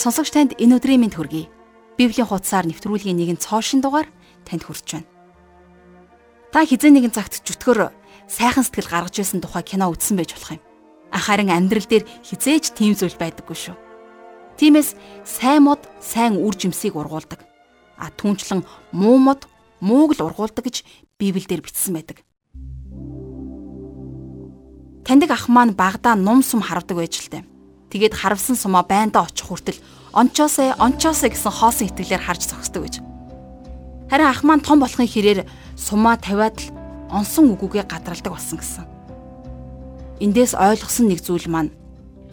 Сонсогч танд энэ өдрийн мэнд хүргэе. Библийн хуудасаар нэвтрүүлгийн нэгэн цоошин дугаар танд хүрч байна. Та хизээ нэгэн цагт чөтгөр сайхан сэтгэл гаргаж байсан тухай кино үзсэн байж болох юм. Харин амьдрал дээр хизээж тийм зүйл байдаггүй шүү. Тиймээс сайн мод сайн үр жимсийг ургуулдаг. А түнчлэн муу мод мууг л ургуулдаг гэж Библиэлд бичсэн байдаг. Таньдаг ах маань багада нум сум харвдаг байж л тээ. Тэгээд харавсан сумаа байндаа очих хүртэл ончоосоо ончоосоо гэсэн хоосон итгэлээр харж зогсдог гэж. Харин ах маань том болохын хэрээр сумаа тавиад л онсон үгүгээ гадралдаг болсон гэсэн. Эндээс ойлгосон нэг зүйл маань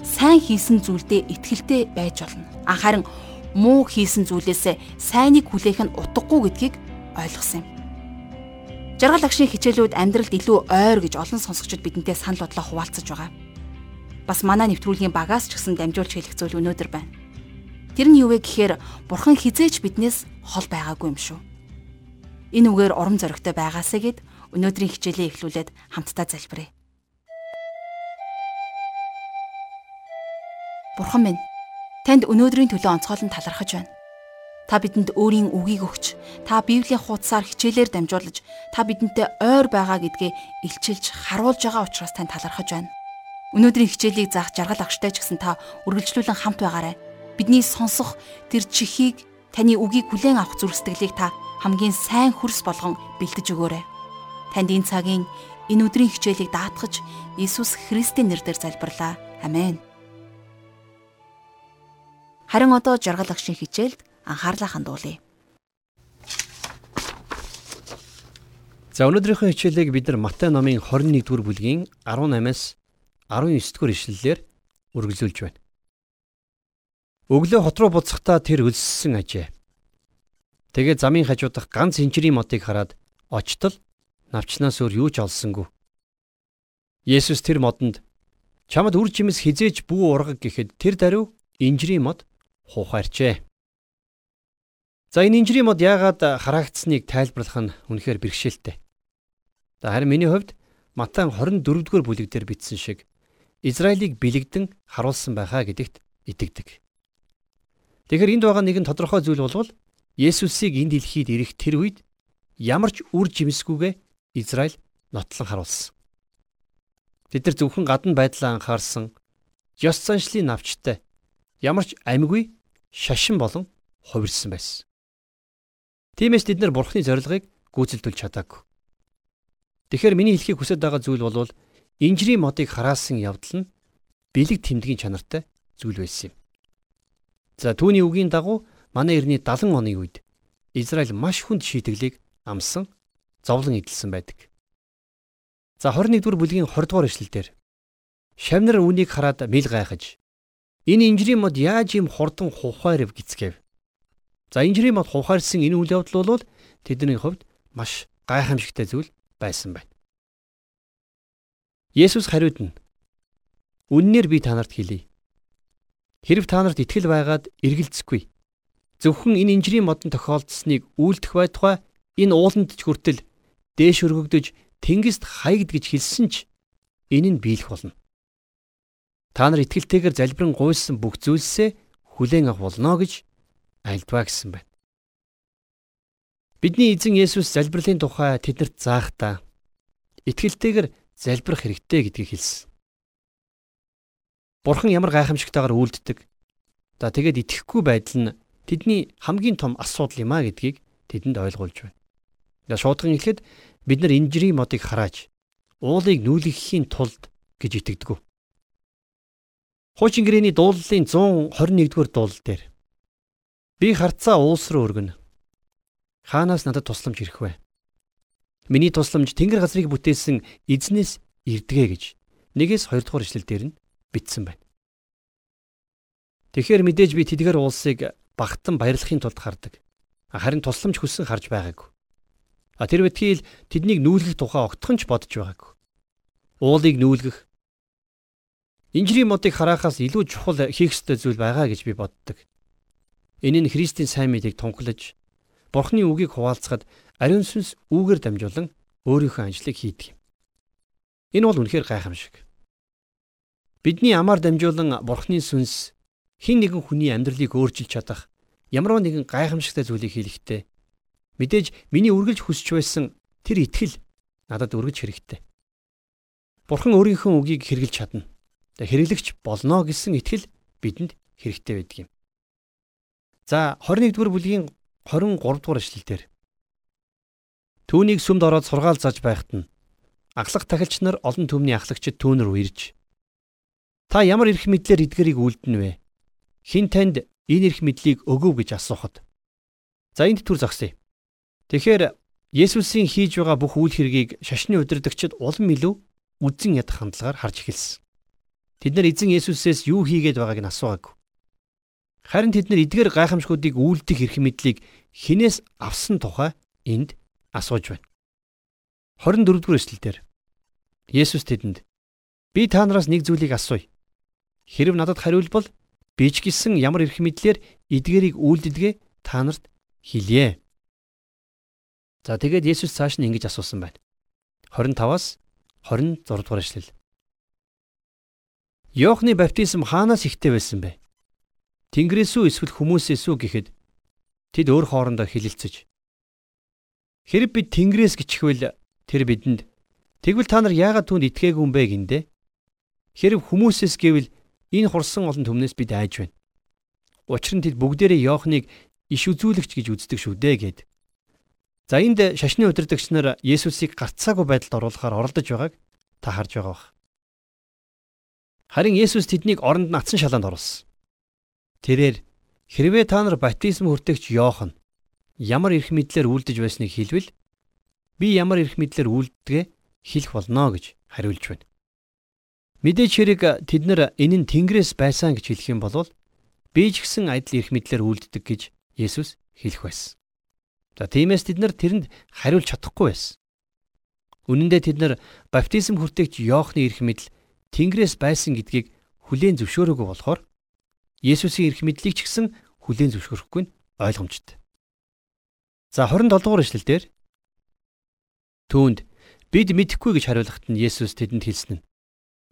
сайн хийсэн зүйлдээ итгэлтэй байж болно. Анхааран муу хийсэн зүйлээсээ сайныг хүлээх нь утгагүй гэдгийг ойлгосон юм. Жаргал агшийн хичээлүүд амьдралд илүү ойр гэж олон сонсогчид бидэнтэй санал бодлоо хуваалцаж байгаа бас манай нэвтрүүлгийн багаас ч гэсэн дамжуулж хэлэх зүйл өнөөдөр байна. Тэр нь юу вэ гэхээр бурхан хизээч биднээс хол байгаагүй юм шүү. Энэ үгээр урам зоригтой байгаасаа гэд өнөөдрийн хичээлээ эхлүүлээд хамтдаа залбирая. Бурхан минь, танд өнөөдрийн төлөө онцгойлон талархаж байна. Та бидэнд өөрийн үгийг өгч, та Библийн хуудасаар хичээлээр дамжуулж, та бидэнтэй ойр байгаа гэдгээ илчилж, харуулж байгаа учраас тань талархаж байна. Өнөөдрийн хичээлийг заах жаргал агштай ч гэсэн та үргэлжлүүлэн хамт байгаарай. Бидний сонсох тэр чихийг таны үгийг хүлээн авах зүрх сэтгэлийг та хамгийн сайн хөрс болгон бэлдэж өгөөрэй. Танд энэ цагийн энэ өдрийн хичээлийг даатгаж Иесус Христийн нэрээр залбирлаа. Амен. Харин одоо жаргал агшийн хичээлд анхаарлаа хандуулъя. За өнөөдрийнхөө хичээлийг бид нар Матай номын 21-р бүлгийн 18-аас 19-р ишлэлээр үргэлжлүүлж байна. Өглөө хот руу буцахдаа тэр өлссөн ажээ. Тэгээ замын хажуудах ганц инжирийн модыг хараад очтол навчнаас өөр юу ч олсонгүй. Есүс тэр модонд чамд үр жимс хизээж бүү ургаг гэхэд тэр даруй инжирийн мод хуухаарчээ. За энэ инжирийн мод яагаад хараагдсныг тайлбарлах нь үнэхээр бэрхшээлтэй. Харин миний хувьд Матай 24-р бүлэг дээр бичсэн шиг Израилийг бэлэгдэн харуулсан байхаа гэдэгт итгэдэг. Тэгэхээр энд байгаа нэгэн тодорхой зүйл болвол Есүсийг энэ дэлхийд ирэх тэр үед ямар ч үр жимсгүйгээ Израиль нотлон харуулсан. Бид нар зөвхөн гадна байдлаа анхаарсан ёс заншлын навчтай ямар ч амьгүй шашин болон хувирсан байсан. Тиймээс бид нар Бурхны зорилгыг гүйцэлдүүлж чадаагүй. Тэгэхээр миний хэлхийг хүсэж байгаа зүйл бол инжирийн модыг хараасан явдал нь бэлэг тэмдгийн чанартай зүйл байсан юм. За түүний үгийн дагуу манай эртний 70 оны үед Израиль маш хүнд шийтгэлийг амсан зовлон эдэлсэн байдаг. За 21-р бүлгийн 20 дугаар эшлэлдэр Шавнар үнийг хараад мэл гайхаж энэ инжирийн мод яаж юм хурдан хухайрв гисгэв. За инжирийн мод хухайрсан энэ үйл явдал бол тэдний хувьд маш гайхамшигтай зүйл байсан байна. Есүс хариуд нь Үннээр би танарт хэлье. Хэрв та нарт итгэл байгаад эргэлзэхгүй зөвхөн энэ инжирийн модон тохиолдсныг үйлдэх байтугай энэ ууланд ч хүртэл дээш өргөгдөж тэнгист хаягд гэж хэлсэн ч энэ нь биелэх болно. Та нар итгэлтэйгээр залбирэн гуйсан бүх зүйлсээ хүлээн авах болно гэж альдваа гэсэн байна. Бидний эзэн Есүс залбирлын тухай тэднэрт заахтаа итгэлтэйгээр залбирах хэрэгтэй гэдгийг хэлсэн. Бурхан ямар гайхамшигтайгаар үйлддэг. За тэгээд итгэхгүй байдал нь тэдний хамгийн том асуудал юм а гэдгийг тэдэнд ойлгуулж байна. За шуудхан хэлэхэд бид нар инжирийн модыг харааж уулыг нүүлгэхийн тулд гэж итгэдэг. Хуучин гэрээний дууллын 121-р дуулал дээр би харцаа уус руу өргөнө. Хаанаас надад тусламж ирэх вэ? Миний тусламж Тэнгэр газрыг бүтээсэн эзнээс ирдэгэ гэж нэгээс 2 дугаар ишлэл дээр нь бичсэн байна. Тэгэхээр мэдээж би тэдгээр уулсыг багтан баярлахын тулд хардаг. Харин тусламж хүссэн харж байгаагүй. А тэр битгийл тэднийг нүүлгэх тухай огтхонч бодож байгаагүй. Уулыг нүүлгэх инжирийн модыг харахаас илүү чухал хийх ёстой зүйл байгаа гэж би боддог. Энэ нь Христийн сайн мэдээг тунхлаж Бурхны үгийг хуваалцахад ариун сүнс үүгээр дамжуулан өөрийнхөө ажлыг хийдэг юм. Энэ бол үнэхээр гайхамшиг. Бидний амаар дамжуулан Бурхны сүнс хин нэгэн хүний амьдралыг өөрчилж чадах ямар нэгэн гайхамшигтай зүйлийг хийлэхдээ мэдээж миний үргэлж хүсэж байсан тэр итгэл надад өргөж хэрэгтэй. Бурхан өөрийнхөө үгийг хэрэгжилж чадна. Хэрэглэгч болно гэсэн итгэл бидэнд хэрэгтэй байдаг юм. За 21 дугаар бүлгийн 23 дугаар эшлэлдэр Түүнийг сүмд ороод сургаал заж байхад нь аглах тахилч нар олон төмний ахлагчид түүн рүү ирж Та ямар эрх мэдлэр эдгэрийг үлдэнэ вэ? Хин танд энэ эрх мэдлийг өгөв гэж асуухад. За энд түр зогсъё. Тэгэхээр Есүсийн хийж байгаа бүх үйл хэргийг шашны удирдагчид улам илүү үзэн ядах хандлагаар харж эхэлсэн. Тэд нар эзэн Есүсээс юу хийгээд байгааг нь асуугаагүй. Харин тэд нар эдгээр гайхамшгуудыг үйлдэх эрх мэдлийг хинээс авсан тухай энд асууж байна. 24 дугаар эшлэлдэр Есүс тэдэнд би та нараас нэг зүйлийг асууя. Хэрв надад хариулбал би ч гэсэн ямар эрх мэдлэр эдгээрийг үйлдэдгээ та нарт хэлье. За тэгээд Есүс цааш нь ингэж асуусан байна. 25-аас 26 дугаар эшлэл. Йоохны баптизм хаанаас ихтэй байсан бэ? Тэнгэрээс үү эсвэл хүмүүсээс үү гэхэд тэд өөр хоорондоо хилэлцэж. Хэрэг бид Тэнгэрээс гिचхвэл тэр бидэнд тэгвэл та нар яагаад түүнд итгээгүй юм бэ гиндэ? Хэрэг хүмүүсээс гэвэл энэ хурсан олон түмнээс бид айж байна. Учир нь тэд бүгдээрээ Йоохныг иш үзүүлэгч гэж үздэг шүү дээ гэд. За энд шашны удирдагч нар Есүсийг гарцаагүй байдалд оруулахаар оролдож байгааг та харж байгаа бах. Харин Есүс тэднийг оронд натсан шалаанд оруулсан. Тэрээр хэрвээ та нар баптизм хүртэгч Йохан ямар эрх мэдлэр үлдэж байсныг хэлвэл би ямар эрх мэдлэр үлддэгэ хэлэх болно гэж хариулж байна. Мэдээж хэрэг тэд нар энэ нь Тэнгэрээс байсан гэж хэлэх юм бол би ч гэсэн адил эрх мэдлэр үлддэг гэж Есүс хэлэх байсан. За тиймээс тэд нар тэрэнд хариулж чадахгүй байсан. Үнэн дээр тэд нар баптизм хүртээгч Иохны эрх мэдэл Тэнгэрээс байсан гэдгийг хүлээн зөвшөөрөөгүй болохоор Есүсийн эрх мэдлийг ч гэсэн хүлээн зөвшөөрөхгүй нь ойлгомжтой. За 27 дугаар эшлэлдэр Түүнд бид мэдэхгүй гэж хариулахад нь Есүс тэдэнд хэлсэн нь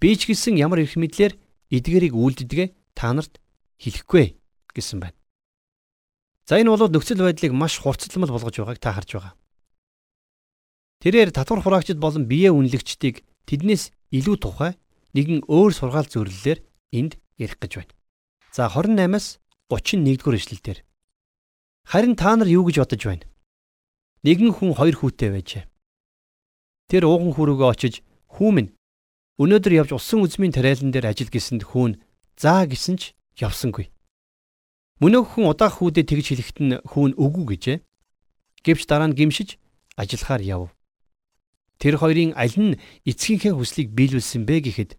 би ч гэсэн ямар эрх мэдлэр эдгэрийг үйлддэгэ та нарт хэлэхгүй гэсэн байна. За энэ бол нөхцөл байдлыг маш хурцлмал болгож байгааг та харж байгаа. Тэрээр татвар хураагчид болон бие үнэлэгчдийг тэднээс илүү тухай нэгэн өөр сургаал зөвлөлөөр энд ярих гэж байна. За 28-аас 31-р эшлэлдэр Харин та нар юу гэж бодож байна? Нэгэн хүн хоёр хүүтэй байжээ. Тэр ууган хүрүүгээ очиж "Хүү минь өнөөдөр явж усан үзмийн тариалан дээр ажил гэсэнд хүүн заа гэсэн ч явсангүй. Мөнөөх хүн удаах хүүдээ тэгж хэлэхэд нь хүүн үгүй гэжээ. Гэвч дараа нь гимшиж ажиллахаар яв. Тэр хоёрын аль нь эцгийнхээ хүслийг биелүүлсэн бэ гэхэд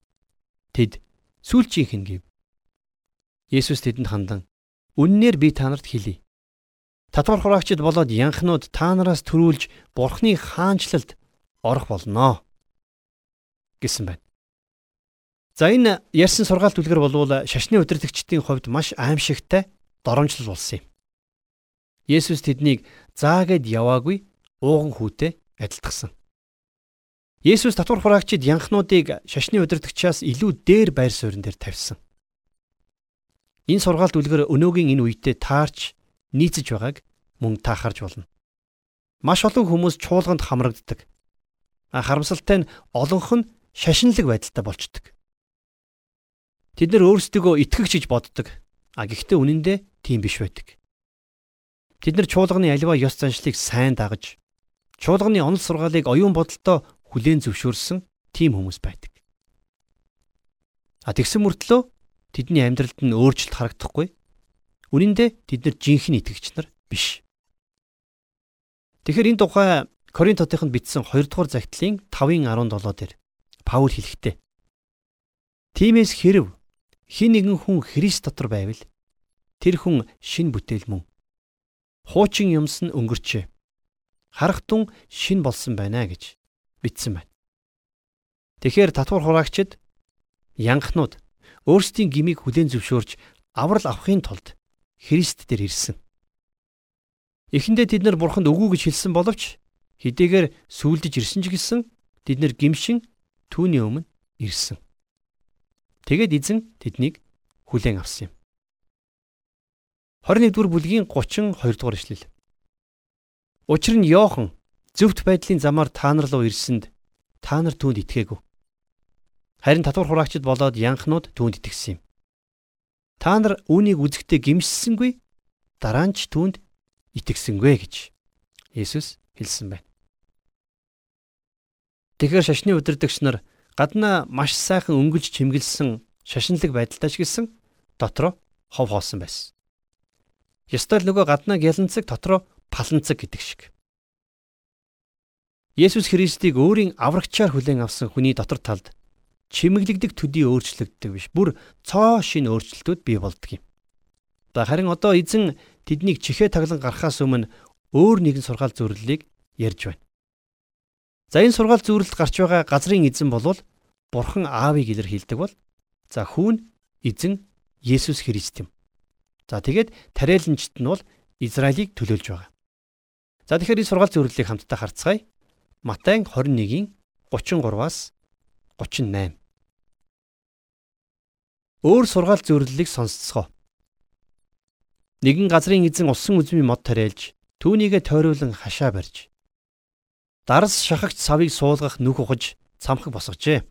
тэд сүүлчийнх нь гэв. Есүс тэдэнд хандан "Үннээр би та нарт хэлье. Татвар хураагчид болоод янхнууд та нараас төрүүлж Бурхны хаанчлалд орох болноо" гэсэн байна. За энэ ярьсан сургаалт үлгэр болвол шашны удирдагчдын хувьд маш аимшигтай доромжлол болсон юм. Есүс тэднийг заагээд яваагүй ууган хүүтэй адилтгсан. Есүс татвар хураагчид янхнуудыг шашны удирдагчаас илүү дээр байр суурин дээр тавьсан. Энэ сургаалт үлгэр өнөөгийн энэ үедээ таарч нийцэж байгааг мөн та харж болно. Маш олон хүмүүс чуулганд хамрагддаг. Харамсалтай нь олонх нь шашинлаг байдалтай болчдөг. Тэд нар өөрсдөө итгэгч гэж боддог. А гэхдээ үнэн дээр тийм биш байдаг. Тэд нар чуулганы аливаа ёс заншлыг сайн дагаж чуулганы онол сургаалыг оюун бодолтой хүлээн зөвшөөрсөн тийм хүмүүс байдаг. А тэгсэн мөртлөө тэдний амьдралд нь өөрчлөлт харагдахгүй. Үнэн дээр тэд нар жинхэнэ итгэгч нар биш. Тэгэхээр энэ тухай Коринтотынд бичсэн 2 дугаар загтлын 5-ын 17 дээр Паул хэлэхдээ Тимээс хэрв хин нэгэн хүн Христ дотор байвал тэр хүн шин бүтээл мөн. Хуучин юмс нь өнгөрчээ. Харахтун шин болсон байна гэж бичсэн байна. Тэгэхээр татвар хураагчид янхнууд өөрсдийн гмийг хүлээн зөвшөөрч аврал авахын тулд Христ дээр ирсэн. Эхэндээ тэд нар бурханд үгүй гэж хэлсэн боловч хэдийгээр сүулдэж ирсэн ч гэсэн тэд нар гимшин түүний өмнө ирсэн. Тэгээд эзэн тэднийг хүлээн авсан юм. 21 дугаар бүлгийн 32 дугаар ишлэл. Учир нь Йохан зөвхт байдлын замаар та нар руу ирсэнд та нар түүнд итгээгүй. Харин татвар хураагчд болоод янхнууд түүнд итгэсэн юм. Та нар үүнийг үзэхдээ гимшсэнгүй дараа нь ч түүнд итгэсэнгүй гэж Есүс хэлсэн байна. Тэгэхээр шашны удирдагч нар гаднаа маш сайхан өнгөлж чимгэлсэн шашинлаг байдалтай ч гэсэн дотроо хов хоосон байсан. Ёстой л нөгөө гаднаа гяланцэг дотроо паланцэг гэдэг шиг. Есүс Христийг өөрийн аврагчаар хүлээн авсан хүний дотор талд чимэглэгдэг төдий өөрчлөгддөг биш. Бүр цоо шин өөрчлөлтүүд бий болдго юм. За харин одоо эзэн тэднийг чихээ таглан гарахаас өмнө өөр нэгэн сургаал зөвлөлийг ярьж байна. За энэ сургаал зөвлөлд гарч байгаа газрын эзэн болвол Бурхан Аавыг илэрхийлдэг бол за хүүн эзэн Есүс Христ юм. За тэгээд тариаланчт нь бол Израилийг төлөөлж байгаа. За тэгэхээр энэ сургаал зөвлөлийг хамтдаа харцгаая. Матай 21-ийн 33-аас 38. Өөр сургаал зөвлөлийг сонсцгоо. Нэгэн газрын эзэн усан үзмийн мод тариалж түүнийгэ тойруулан хашаа барьж Дарс шахагч савыг суулгах нүх ухаж цамхаг босгожээ.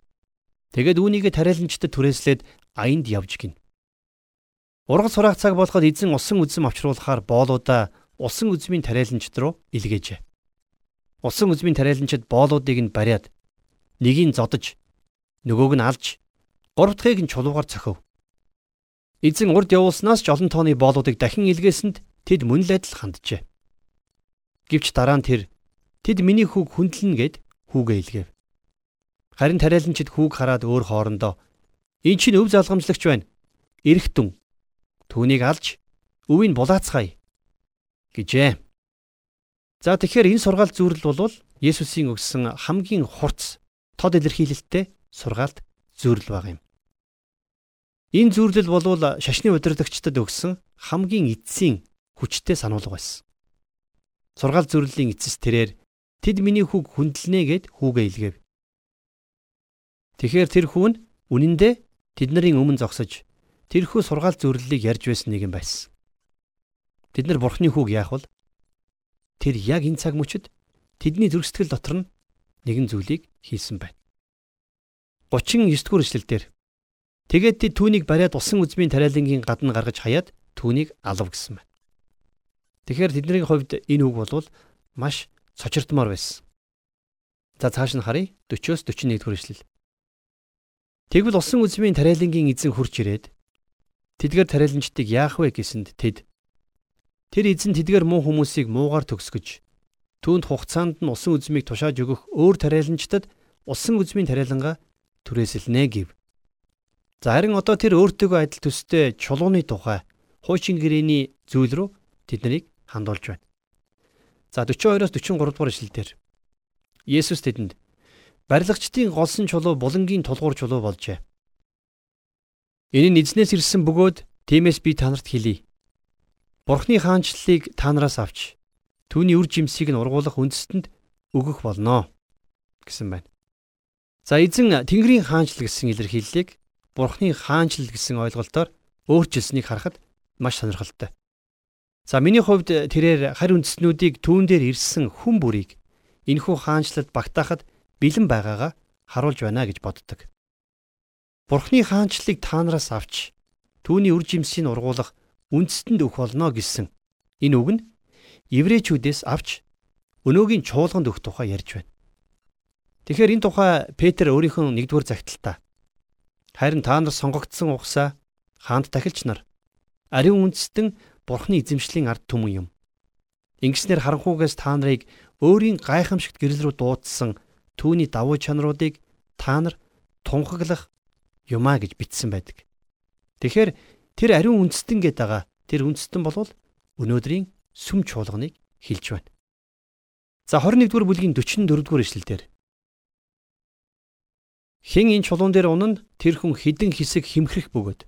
Тэгэд үүнийгээ тариаланчдад түрээслээд аянд явж гин. Ургал сураах цаг болоход эзэн усан үзэм авчруулахаар боолуудаа усан үзмийн тариаланчд руу илгээжээ. Усан үзмийн тариаланчид боолуудыг нь бариад нэгийг зодож нөгөөг нь алж гурав дахьыг нь чулуугаар цохив. Эзэн урд явуулснаас ч олон тооны боолуудыг дахин илгээсэнд тэд мөн л адил ханджээ. Гэвч дараа нь тэр Тэд миний хүүг хүндлэн гэд хүүгээ илгээв. Харин тариаланчид хүүг хараад өөр хоорондоо "Эн чинь өв залгамжлагч байна. Эрэхтэн. Түүнийг алж өвийг булаацгаая" гэжээ. За тэгэхээр энэ сургаал зүрэл бол Есүсийн өгсөн хамгийн хурц тод илэрхийлэлттэй сургаалт зүрэл баг юм. Энэ зүрлэл болвол шашны удирдагчдад өгсөн хамгийн эцсийн хүчтэй сануулга байсан. Сургаал зүрлийн эцэс тэрээр Тэд миний хүүг хүндэлнэ гэд хүүгээ илгээв. Тэгэхээр тэр хүн үнэндээ тэднэрийн өмнө зогсож тэрхүү сургаал зөвлөлийг ярьж байсан нэг юм байсан. Тэд нар бурхны хүүг яах вэ? Тэр яг энэ цаг мөчид тэдний зөрсгөл дотор нь нэгэн зүйлийг хийсэн байна. 39 дугаар эшлэлдэр тэгээд тэд түүнийг бариад усан үзмийн тариалангийн гадна гаргаж хаяад түүнийг алав гэсэн байна. Тэгэхээр тэдний хувьд энэ үг бол маш сочирдмоор байсан. За цааш нь харъя 40-оос 41 дэх эшлэл. Тэгвэл усан үзмийн тариалангийн эзэн хурж ирээд тэдгээр тариаланчдыг яах вэ гэсэнд тэд тэр эзэн тэдгээр муу хүмүүсийг муугаар төгсгөж түүнд хугацаанд нь усан үзмийг тушааж өгөх өөр тариаланчдад усан үзмийн тариаланга түрээсэлнэ гэв. За харин одоо тэр өөртөөгөө адил төстэй чулууны тухай хуучин гэрээний зүйл рүү тэднийг хандуулж байна. За 42-оос 43 дугаар ишлэлдэр Есүс тэдэнд барилгачдын голсон чулуу булангийн тулгуур чулуу болжээ. Энэ нь эзнээс ирсэн бөгөөд тиймээс би танарт хэлье. Бурхны хаанчлалыг та нараас авч түүний үр жимсийг нь ургуулах үндэстэнд өгөх болно гэсэн байна. За эзэн Тэнгэрийн хаанчлал гэсэн илэрхийллийг Бурхны хаанчлал гэсэн ойлголтоор өөрчилсөнийг харахад маш сонирхолтой. За миний хувьд тэрээр харь үндэстнүүдийг түүн дээр ирсэн хүн бүрийг энэхүү хаанчлалд багтаахад бэлэн байгаагаа харуулж байна гэж боддог. Бурхны хаанчлалыг та нараас авч түүний үр жимсийг ургуулах үндэстэнд өгөх болно гэсэн энэ үг нь еврейчүүдээс авч өнөөгийн чуулганд өгөх тухай ярьж байна. Тэгэхээр энэ тухай Петр өөрийнхөө нэгдүгээр загталтаа харин та нар сонгогдсон ухсаа хаанд тахилч нар ариун үндэстэн Бурхны эзэмшлийн ард түмэн юм. Ингэснээр харанхуугаас та нарыг өөрийн гайхамшигт гэрэл рүү дуудсан түүний давуу чанаруудыг та нар тунхаглах юмаа гэж бичсэн байдаг. Тэгэхээр тэр ариун үндэстэн гээд байгаа тэр үндэстэн болвол өнөөдрийн сүм чуулганыг хилж байна. За 21-р бүлгийн 44-р эшлэлдэр Хэн энэ чулуун дээр унана тэр хүн хідэн хэсэг химхрэх бөгөөд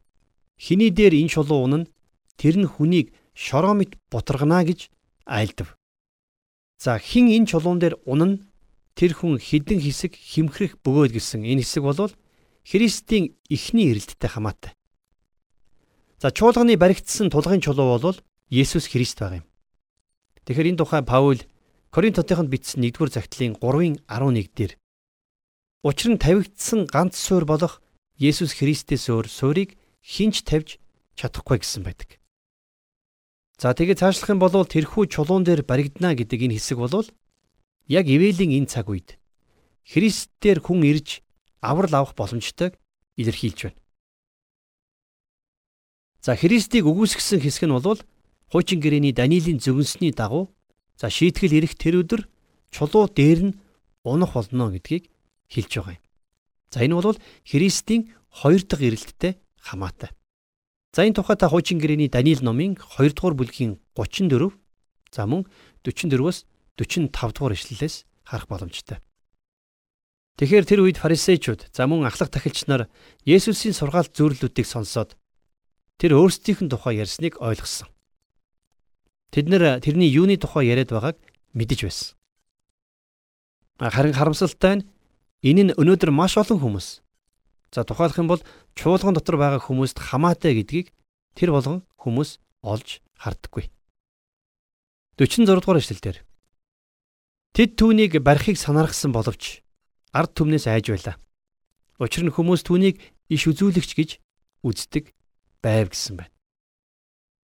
хиний дээр энэ чулуу унана тэр нь хүнийг шороо мэт бутаргана гэж айлдав. За хин энэ чулуун дээр унана тэр хүн хідэн хэсэг химхрэх бөгөөд гэсэн энэ хэсэг бол Христийн эхний ирэлттэй хамаатай. За чуулганы баригдсан тулгын чулуу бол Есүс Христ байгаа юм. Тэгэхээр энэ тухай Паул Коринтотынд бичсэн 1-р загтлын 3-ын 11 дээр Учир нь тавигдсан ганц суур болох Есүс Христээс өөр суурийг хинч тавьж чадахгүй гэсэн байдаг. За тэгээд цаашлах юм бол тэрхүү чулуун дээр баригдана гэдэг энэ хэсэг бол яг ивэлийн энэ цаг үед Христээр хүн ирж аврал авах боломжтойг илэрхийлж байна. За Христийг үгүйсгэсэн хэсэг нь бол хуучин гэрээний Даниилийн зөвнсний дагуу за шийтгэл ирэх тэр өдөр чулуу дээр нь унах болно гэдгийг хэлж байгаа юм. За энэ бол Христийн хоёр дахь ирэлттэй хамаатай. За энэ тухай та хуучин гэрээний Даниил номын 2 дугаар бүлгийн 34 за мөн 44-өөс 45 дугаар ишлэлээс харах боломжтой. Тэгэхээр тэр үед фарисеучуд за мөн ахлах тахилч нар Есүсийн сургаалт зөвлөлүүдийг сонсоод тэр өөрсдийнх нь тухай ярьсныг ойлгосон. Тэд нэр тэрний юуны тухай яриад байгааг мэдэж байсан. Харин харамсалтай нь энэ нь өнөөдөр маш олон хүмүүс За тухайлах юм бол чуулган дотор байгаа хүмүүст хамаатай гэдгийг тэр болгон хүмүүс олж харддаггүй. 46 дугаар эшлэлдэр Тэд түүнийг барихыг санаархсан боловч ард түмнээс айж байлаа. Учир нь хүмүүс түүнийг иш үзүүлэгч гэж үздэг байв гэсэн байна.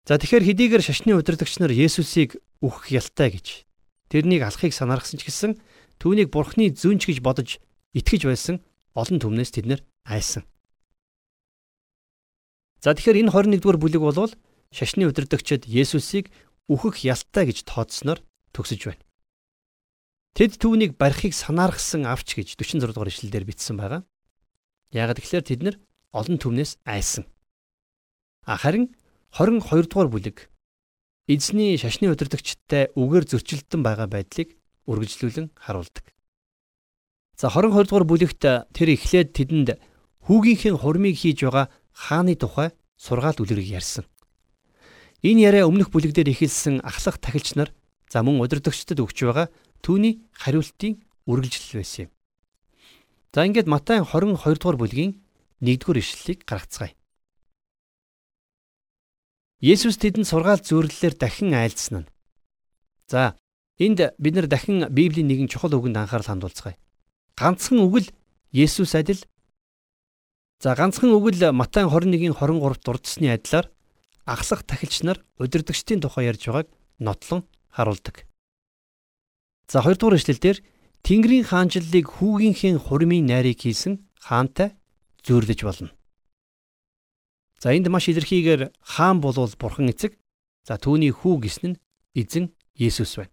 За тэгэхээр хэдийгээр шашны удирдагч нар Есүсийг үхэх ялтай гэж тэрнийг алахыг санаархсан ч гэсэн түүнийг бурхны зүнч гэж бодож итгэж байсан олон түмнээс тэд нэр айсан. За тэгэхээр энэ 21-р бүлэг бол шашны удирдагчид Есүсийг үхэх ялтай гэж тооцсноор төгсөж байна. Тэд түүнийг барихыг санаархсан авч гэж 46 дугаар ишлэлээр бичсэн байгаа. Яг тэгэхээр тэд нар олон түмнээс айсан. Харин 22 дугаар бүлэг эзний шашны удирдагчтай үгээр зөрчилдөн байгаа байдлыг үргэлжлүүлэн харуулдаг. За 22 дугаар бүлэгт тэр эхлээд тэдэнд хүүгийнхээ хурмыг хийж байгаа хааны тухай сургаал үлрэг ярьсан. Энэ яриа өмнөх бүлэгдээр эхэлсэн ахлах тахилч нар за мөн удирдагчдад өгч байгаа түүний хариултын үргэлжлэл байсан юм. За ингээд Матай 22 дугаар бүлгийн 1-р ишлэлийг гаргацгаая. Есүс тэдэнд сургаал зөвөрлөлөөр дахин айлдсан нь. За энд бид нар дахин Библийн нэгэн чухал үгэнд анхаарал хандуулцгаая. Ганцхан үг л Есүс адил За ганцхан өгөл Матай 21-ийн 23-т дурдсны адилаар ахлах тахилч нар удирдгчдийн тухай ярьж байгааг нотлон харуулдаг. За 2 дугаар эшлэлдэр Тэнгэрийн хаанчлалыг хүүгийнхээ хурмын найрыг хийсэн хаантай зөөрлөж болно. За энд маш илэрхийгээр хаан болвол бурхан эцэг. За түүний хүү гисэн нь эзэн Есүс байна.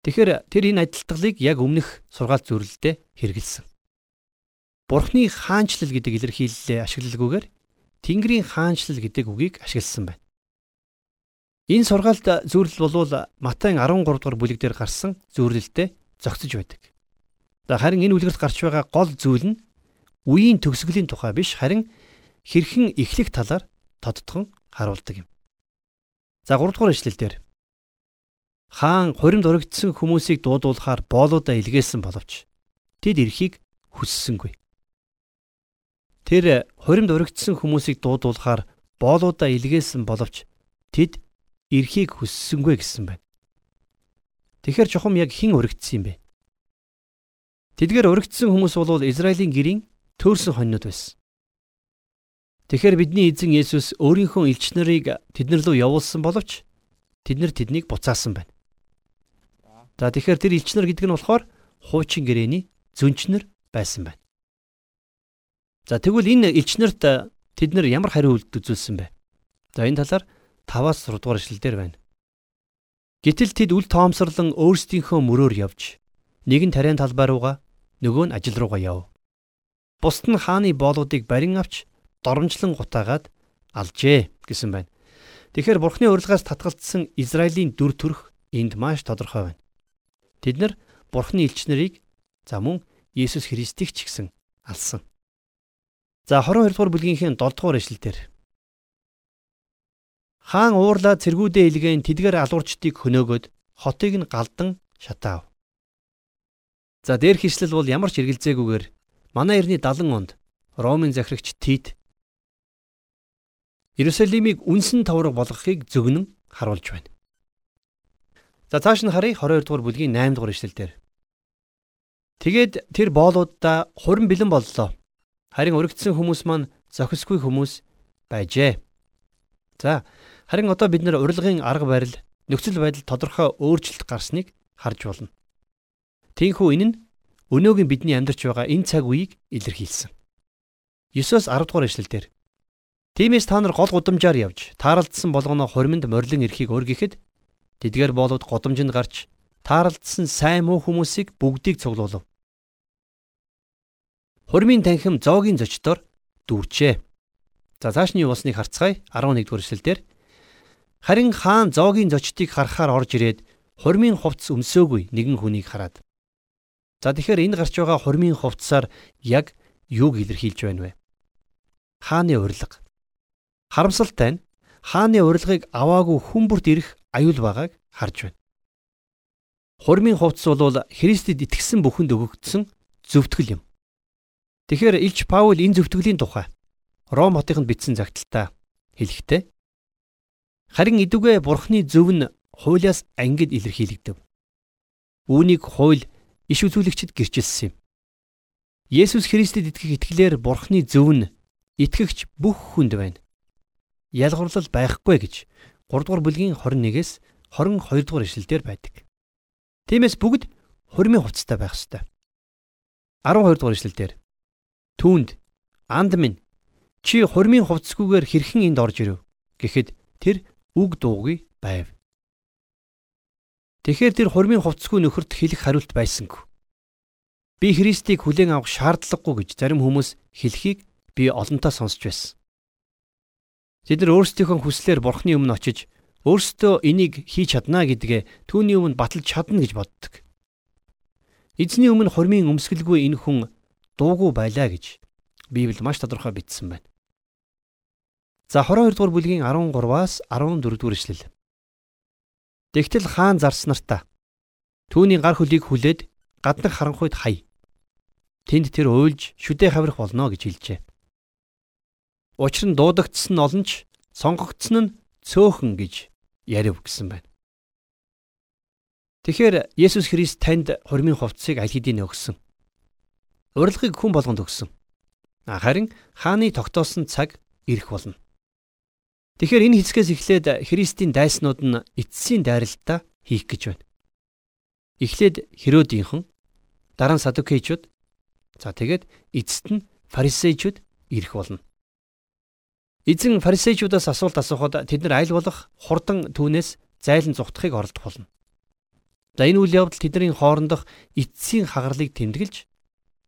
Тэгэхээр тэр энэ адилтгалыг яг өмнөх сургаалт зөвлөлдөө хэрэгэлсэн. Бурхны хаанчлал гэдэг илэрхийлэлээ ашигладаггүйгээр Тэнгэрийн хаанчлал гэдэг үгийг ашигласан байна. Энэ сургаалт зөвлөл болвол Матай 13 дугаар бүлэг дээр гарсан зөвлөлтөд зохицож байдаг. За харин энэ үлгэрт гарч байгаа гол зүйл нь үеийн төгсгөлийн тухай биш харин хэрхэн эхлэх талаар тодтгон харуулдаг юм. За 3 дугаар ишлэл дээр хаан хуримд өргөдсөн хүмүүсийг дуудуулахаар боолуудаа илгээсэн боловч тэд эрхийг хүссэнгүй. Тэр хуримд урагдсан хүмүүсийг дуудуулахаар боолуудаа илгээсэн боловч тэд эрхийг хүссэнгүй гэсэн байна. Тэгэхэр чухам яг хэн урагдсан юм бэ? Тэдгээр урагдсан хүмүүс бол Израилийн гэрийн төөрсөн хоньнууд байсан. Тэгэхээр бидний эзэн Есүс өөрийнхөө элч нарыг тэднэр рүү явуулсан боловч тэднэр тэднийг буцаасан байна. За тэгэхээр тэр элч нар гэдэг нь болохоор хуучин гэрээний зүнчнэр байсан байна. За тэгвэл энэ элчнэрт тэд нар ямар хариу үйлдэл үзүүлсэн бэ? За энэ талаар 5-аас 6 дугаар эшлэлдэр байна. Гэтэл тэд үл тоомсорлон өөрсдийнхөө мөрөөр явж нэг нь тариан талбай руугаа нөгөө нь ажил руугаа яв. Бусд нь хааны боолуудыг барин авч доромжлон гутаагаад алжээ гэсэн байна. Тэгэхээр Бурхны урилгаас татгалцсан Израилийн дүр төрх энд маш тодорхой байна. Тэд нар Бурхны элч нарыг за мөн Есүс Христийг ч гэсэн алсан. За 22 дугаар бүлгийнхээ 7 дугаар эшлэлдэр Хаан уурлаа цэргүүдээ илгээн тэдгээр алуурчдыг хөнөөгөөд хотыг нь галдан шатаав. За дээрх ишлэл бол ямар ч эргэлзээгүйгээр манай эртний 70 онд Ромын захирагч Тит Иерусалимыг үнсэн тавраг болгохыг зөгнөн харуулж байна. За цааш нь харъя 22 дугаар бүлгийн 8 дугаар ишлэлдэр. Тэгээд тэр боолуудаа хурим бэлэн боллоо. Харин өргөдсөн хүмүүс маань зохисгүй хүмүүс байжээ. За харин одоо бид нэр урилгын арга барил нөхцөл байдал тодорхой өөрчлөлт гарсныг харж болно. Тиймээс энэ нь өнөөгийн бидний амьдарч байгаа энэ цаг үеийг илэрхийлсэн. 9-оос 10 дугаар ишлэлдэр Тиймээс та нар гол гудамжаар явж тааралдсан болгоно хуримд морилон эрхийг өргөхэд тэдгээр болоод годамжинд гарч тааралдсан сайн муу хүмүүсийг бүгдийг цуглуулв. Хурмын танхим зоогийн зочдоор дүүрчээ. За цааш нь юу болсныг харцгаая 11 дугаар эшлэлдэр. Харин хаан зоогийн зочдыг харахаар орж ирээд хурмын хувцс өмсөөгүй нэгэн хүнийг хараад. За тэгэхээр энэ гарч байгаа хурмын хувцсаар яг юуг илэрхийлж байна вэ? Хааны урилга. Харамсалтай нь хааны урилгыг аваагүй хүн бүрт ирэх аюул байгааг харж байна. Хурмын хувцс бол Христэд итгэсэн бүхэнд өгөгдсөн зөвтгөл юм. Тэгэхээр Илч Паул энэ зөвтгөлийн тухай Ром хотынд бичсэн загталтаа хэлэхдээ харин идүгэ бурхны зөв нь хуулиас ангид илэрхийлэгдэв. Үүнийг хууль иш үзүүлэгчд гэрчилсэн юм. Есүс Христэд итгэх итгэлээр бурхны зөв нь итгэгч бүх хүнд байна. Ялгарлал байхгүй гэж 3 дугаар бүлгийн 21-ээс 22 дугаар ишлэлдэр байдаг. Тиймээс бүгд хурмын хувцастай байх ёстой. 12 дугаар ишлэлдэр Түүнд анд минь чи хурмын хувцсгүйгээр хэрхэн энд орж ирэв гэхэд тэр үг дуугүй байв. Тэгэхээр тэр хурмын хувцсгүй нөхөрт хэлэх хариулт байсангүй. Би Христийг хүлээн авах шаардлагагүй гэж зарим хүмүүс хэлхийг би олонтаа сонсч байсан. Тэд нар өөрсдийнхөө хүслээр Бурхны өмнө очиж өөрсдөө энийг хийж чадна гэдгээ түүний өмнө баталж чадна гэж боддог. Эзний өмнө хурмын өмсгөлгүй энэ хүн дуугүй байлаа гэж Библи маш тодорхой бичсэн байна. За 22 дугаар бүлгийн 13-аас 14 дугаар ишлэл. Тэгтэл хаан зарснартаа түүний гар хөлийг хүлээд гаднах харанхуйд хай. Тэнд тэр уйлж шүдэ хаврах болно гэж хэлжээ. Учир нь дуудагдсан нь олон ч сонгогдсон нь цөөхөн гэж ярив гэсэн байна. Тэгэхээр Есүс Христ танд хурмын хувцсыг аль хэдийн өгсөн урилгыг хүн болгонд өгсөн. Харин хааны тогтоосон цаг ирэх болно. Тэгэхээр энэ хэсгээс эхлээд Христийн дайснууд нь эцсийн дайралтаа хийх гэж байна. Эхлээд Херодийнхэн, дараа нь Садукейчуд, за тэгээд эцэст нь Фарисеичуд ирэх болно. Эзэн Фарисеичудаас асуулт асуухад тэд нар аль болох хурдан түүнээс зайлан зүхтахыг оролдох болно. За энэ үйл явдал тэдний хоорондох эцсийн хагарлыг тэмдэглэж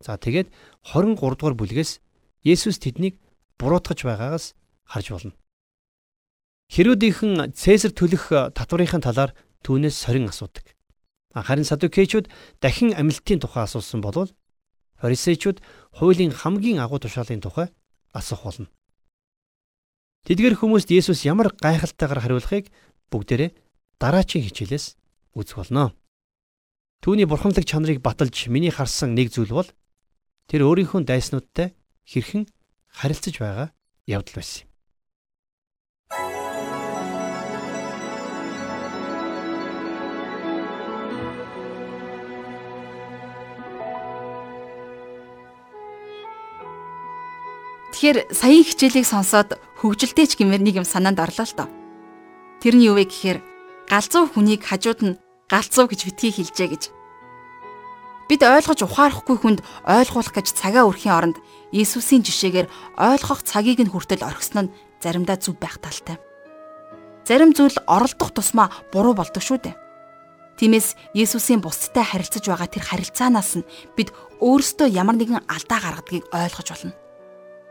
За тэгээд 23 дугаар бүлгээс Есүс тэднийг буруутгаж байгаагаас харж болно. Хэрүүдийнхэн Цэсар төлөх татврынхын талаар түүнээс сорин асуудаг. Харин Садукейчуд дахин амилтын тухай асуусан бол Фарисеучуд хуулийн хамгийн агуу тушаалын тухай асуух болно. Тэдгэр хүмүүст Есүс ямар гайхалтайгаар хариулахыг бүгдээрээ дараачийн хичээлээс үзэх болно. Түүний бурханлаг чанарыг баталж миний харсан нэг зүйл бол тэр өөрийнхөө дайснуудтай хэрхэн харилцаж байгаа явдал байсан юм. Тэгэхээр саяын хичээлийг сонсоод хөвгөлтэй ч гэмээр нэг юм санаанд орлоо л доо. Тэр нь юу вэ гэхээр галзуу хүнийг хажууд нь галзуу гэж битгий хэлжээ гэж Бид ойлгож ухаарахгүй хүнд ойлгуулах гэж цагаа өрхийн оронд Иесусийн жишээгээр ойлгох цагийг нь хүртэл орхисон нь заримдаа зүв байх талтай. Зарим зүйл оролдох тусмаа буруу болдог шүү дээ. Тиймээс Иесусийн бусдтай харилцаж байгаа тэр харилцаанаас нь бид өөрсдөө ямар нэгэн алдаа гаргадгийг ойлгож болно.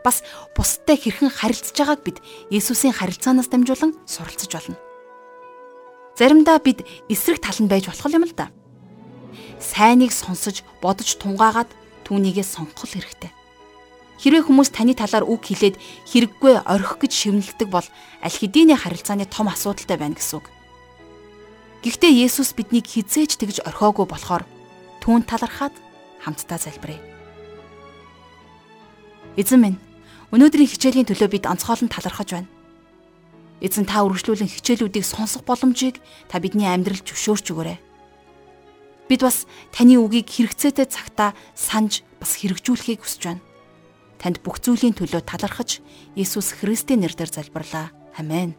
Бас бусдтай хэрхэн харилцаж байгааг бид Иесусийн харилцаанаас дамжуулан суралцж болно. Заримдаа бид эсрэг тал нь байж болох юм л да сайныг сонсож бодож тунгаагаад түүнийгээ сонгох хэрэгтэй. Хэрвээ хүмүүс таны талаар үг хэлээд хэрэггүй орхих гэж шивнэлдэг бол аль хэдийн харилцааны том асуудалтай байна гэсэн үг. Гэхдээ Есүс биднийг хизээж тэгж орхиогүй болохоор түүн талархаад хамтдаа залбирая. Эзэн минь, өнөөдрийн хичээлийн төлөө бид онцгойлон талархаж байна. Эзэн та үргэлжлүүлэн хичээлүүдийг сонсох боломжийг та бидний амьдралд зөвшөөрч өгөөрэй. Бид бас таны үгийг хэрэгцээтэй цагтаа санаж бас хэрэгжүүлэхийг хүсэж байна. Танд бүх зүйлийн төлөө талархаж Иесус Христийн нэрээр залбирлаа. Амен.